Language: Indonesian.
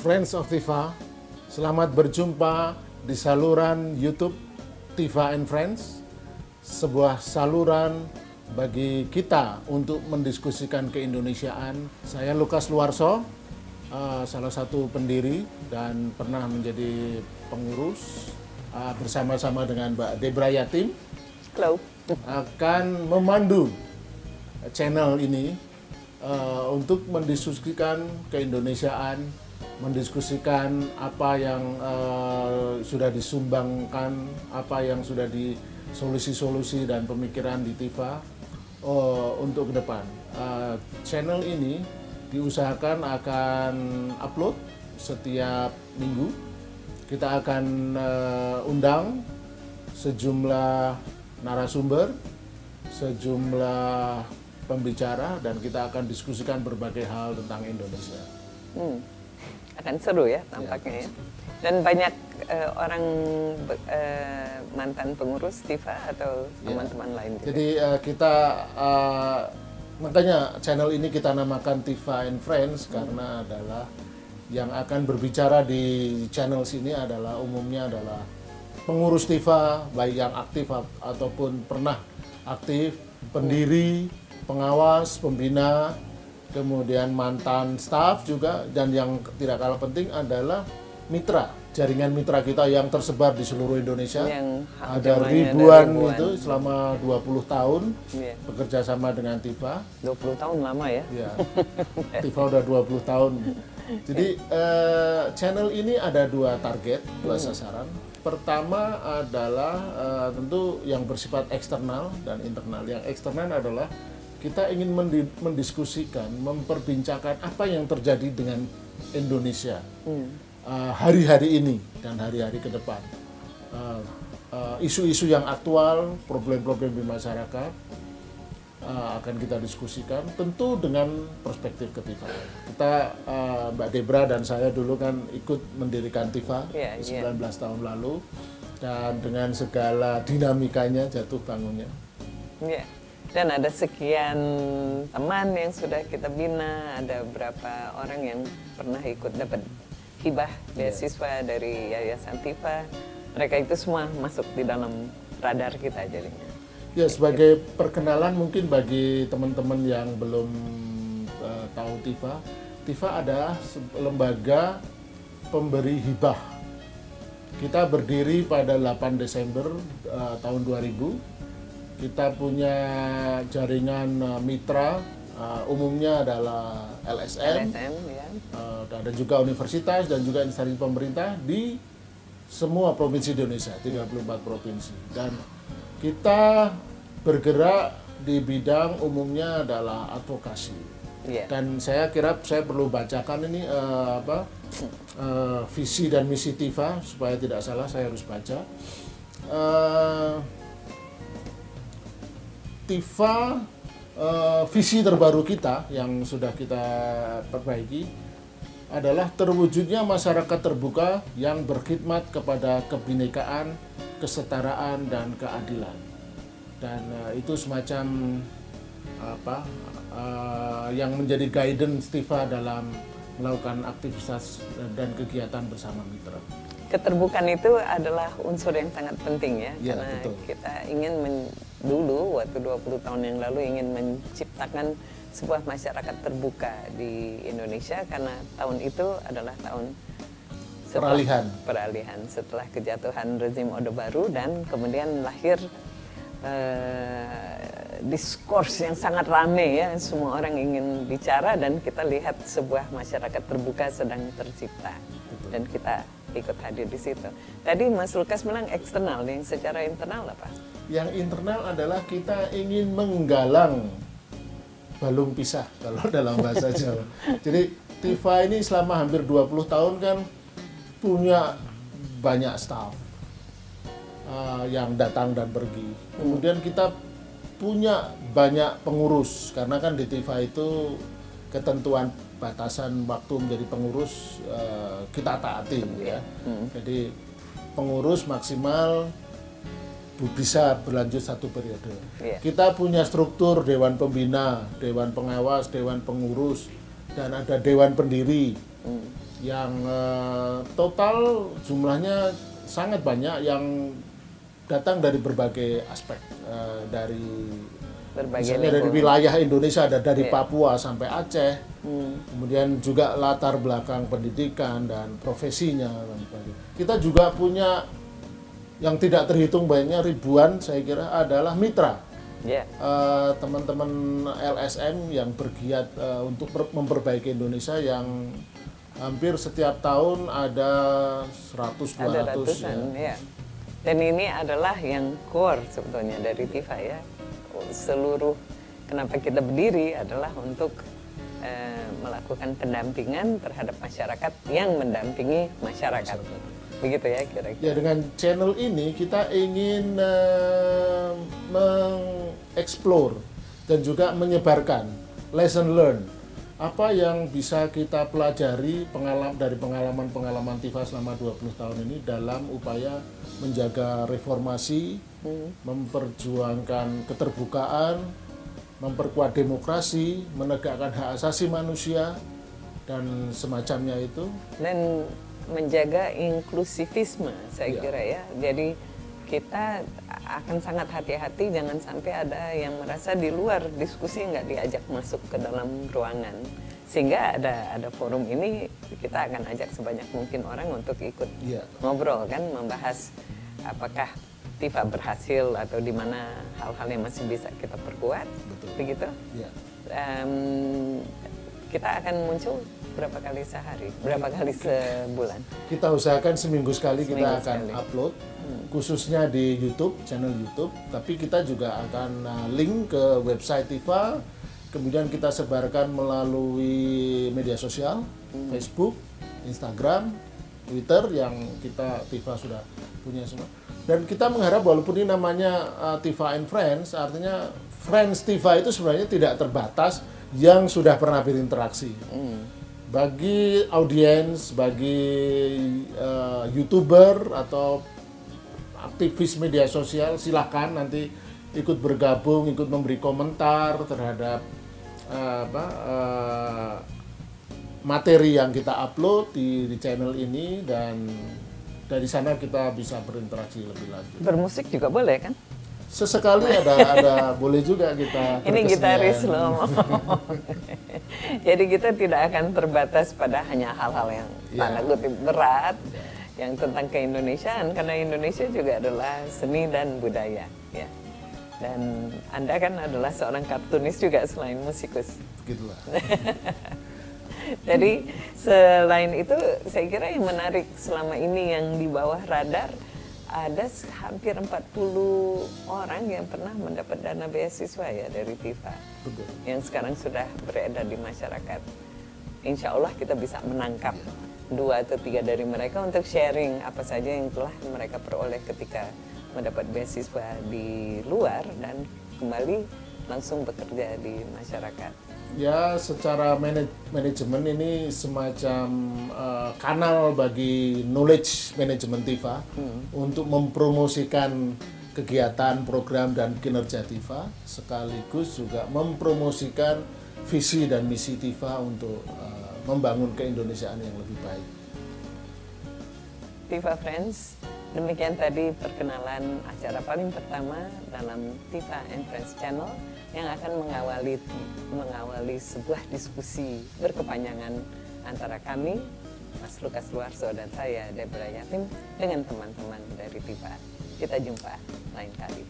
Friends of Tifa, selamat berjumpa di saluran YouTube Tifa and Friends, sebuah saluran bagi kita untuk mendiskusikan keindonesiaan. Saya Lukas Luarso, uh, salah satu pendiri dan pernah menjadi pengurus uh, bersama-sama dengan Mbak Debra Yatim Halo. akan memandu channel ini uh, untuk mendiskusikan keindonesiaan, mendiskusikan apa yang uh, sudah disumbangkan, apa yang sudah di solusi-solusi dan pemikiran di TIFA uh, untuk ke depan. Uh, channel ini diusahakan akan upload setiap minggu. Kita akan uh, undang sejumlah narasumber, sejumlah pembicara dan kita akan diskusikan berbagai hal tentang Indonesia. Hmm. Akan seru ya tampaknya ya. Dan banyak eh, orang eh, mantan pengurus TIFA atau Ya. teman-teman lain juga. Jadi eh, kita eh, makanya channel ini kita namakan Tifa and Friends karena adalah yang akan berbicara di channel sini adalah umumnya adalah pengurus Tifa baik yang aktif ataupun pernah aktif, pendiri, pengawas, pembina, kemudian mantan staff juga dan yang tidak kalah penting adalah mitra jaringan mitra kita yang tersebar di seluruh Indonesia Yang ada jumlahnya ada ribuan, ribuan. itu selama 20 tahun Iya. bekerja sama dengan Tifa 20 tahun lama ya. ya Tifa udah 20 tahun jadi eh, channel ini ada dua target dua Hmm. sasaran pertama adalah eh, tentu yang bersifat eksternal dan internal yang eksternal adalah kita ingin mendi- mendiskusikan memperbincangkan apa yang terjadi dengan Indonesia eh, hari-hari ini dan hari-hari ke depan Eh, eh, isu-isu yang aktual problem-problem di masyarakat uh, akan kita diskusikan tentu dengan perspektif ketika kita uh, Mbak Debra dan saya dulu kan ikut mendirikan Tifa iya. 19 tahun lalu dan dengan segala dinamikanya jatuh bangunnya Iya. Dan ada sekian teman yang sudah kita bina, ada berapa orang yang pernah ikut dapat hibah beasiswa dari Yayasan TIFA. Mereka itu semua masuk di dalam radar kita jadinya. ya sebagai perkenalan mungkin bagi teman-teman yang belum uh, tahu Tifa. Tifa adalah lembaga pemberi hibah. Kita berdiri pada 8 Desember uh, tahun 2000 kita punya jaringan uh, mitra uh, umumnya adalah LSM, LSM ya. uh, ada juga universitas dan juga instansi pemerintah di semua provinsi di Indonesia 34 provinsi dan kita bergerak di bidang umumnya adalah advokasi Iya. dan saya kira saya perlu bacakan ini eh, apa eh, visi dan misi Tifa supaya tidak salah saya harus baca Eh, Tifa eh, visi terbaru kita yang sudah kita perbaiki adalah terwujudnya masyarakat terbuka yang berkhidmat kepada kebinekaan, kesetaraan dan keadilan. Dan eh, itu semacam apa eh, yang menjadi guidance Tifa dalam melakukan aktivitas dan kegiatan bersama mitra. Keterbukaan itu adalah unsur yang sangat penting ya, Iya, karena betul. kita ingin men- dulu waktu 20 tahun yang lalu ingin menciptakan sebuah masyarakat terbuka di Indonesia karena tahun itu adalah tahun setelah- Peralihan. peralihan setelah kejatuhan rezim Orde Baru dan kemudian lahir eh, diskurs yang sangat rame ya semua orang ingin bicara dan kita lihat sebuah masyarakat terbuka sedang tercipta dan kita ikut hadir di situ. Tadi Mas Lukas bilang eksternal, yang secara internal apa? Yang internal adalah kita ingin menggalang balung pisah kalau dalam bahasa Jawa. Jadi Tifa ini selama hampir 20 tahun kan punya banyak staff uh, yang datang dan pergi. Kemudian kita punya banyak pengurus karena kan di Tifa itu ketentuan batasan waktu menjadi pengurus uh, kita taati ya. Jadi pengurus maksimal bisa berlanjut satu periode. Iya. Kita punya struktur dewan pembina, dewan pengawas, dewan pengurus, dan ada dewan pendiri. yang eh, total jumlahnya sangat banyak yang datang dari berbagai aspek eh, dari Berbagai misalnya dari wilayah Indonesia ada dari Iya. Papua sampai Aceh Hmm. kemudian juga latar belakang pendidikan dan profesinya kita juga punya yang tidak terhitung banyaknya ribuan saya kira adalah mitra Ya, Eh, teman-teman LSM yang bergiat eh, untuk per- memperbaiki Indonesia yang hampir setiap tahun ada 100 ada 200 ratusan ya. ya. Dan ini adalah yang core sebetulnya dari TIFA ya. Seluruh kenapa kita berdiri adalah untuk eh, melakukan pendampingan terhadap masyarakat yang mendampingi masyarakat. Begitu ya kira-kira. Ya dengan channel ini kita ingin eh, mengeksplor dan juga menyebarkan lesson learn apa yang bisa kita pelajari pengalaman dari pengalaman-pengalaman Tifa selama 20 tahun ini dalam upaya menjaga reformasi, memperjuangkan keterbukaan, memperkuat demokrasi, menegakkan hak asasi manusia dan semacamnya itu. dan menjaga inklusivisme saya Iya. kira ya jadi kita akan sangat hati-hati jangan sampai ada yang merasa di luar diskusi nggak diajak masuk ke dalam ruangan sehingga ada ada forum ini kita akan ajak sebanyak mungkin orang untuk ikut Iya. ngobrol kan membahas apakah TIFA berhasil atau di mana hal-hal yang masih bisa kita perkuat Betul. begitu Ya. Em, kita akan muncul berapa kali sehari, berapa kali sebulan. Kita usahakan seminggu sekali kita Seminggu akan sekali. Upload, khususnya di YouTube, channel YouTube. Tapi kita juga akan uh, link ke website Tifa, kemudian kita sebarkan melalui media sosial, Hmm. Facebook, Instagram, Twitter yang kita Tifa sudah punya semua. Dan kita mengharap walaupun ini namanya uh, Tifa and Friends, artinya Friends Tifa itu sebenarnya tidak terbatas yang sudah pernah berinteraksi bagi audiens, bagi eh, youtuber atau aktivis media sosial, silakan nanti ikut bergabung, ikut memberi komentar terhadap eh, apa, eh, materi yang kita upload di, di channel ini dan dari sana kita bisa berinteraksi lebih lanjut. Bermusik juga boleh kan? Sesekali ada ada boleh juga kita Ini gitaris loh. Jadi kita tidak akan terbatas pada hanya hal-hal yang Ya. tanda kutip berat yang tentang keindonesiaan karena Indonesia juga adalah seni dan budaya ya. Dan Anda kan adalah seorang kartunis juga selain musikus. Gitulah. Jadi selain itu saya kira yang menarik selama ini yang di bawah radar ada hampir 40 orang yang pernah mendapat dana beasiswa ya dari FIFA Betul. yang sekarang sudah beredar di masyarakat. Insya Allah kita bisa menangkap dua atau tiga dari mereka untuk sharing apa saja yang telah mereka peroleh ketika mendapat beasiswa di luar dan kembali langsung bekerja di masyarakat. Ya, secara manaj- manajemen ini semacam uh, kanal bagi knowledge management TIFA untuk mempromosikan kegiatan, program dan kinerja TIFA sekaligus juga mempromosikan visi dan misi TIFA untuk uh, membangun keindonesiaan yang lebih baik. Tifa Friends, demikian tadi perkenalan acara paling pertama dalam Tifa and Friends Channel yang akan mengawali mengawali sebuah diskusi berkepanjangan antara kami, Mas Lukas Luarso dan saya Deborah Yatim dengan teman-teman dari Tifa. Kita jumpa lain kali.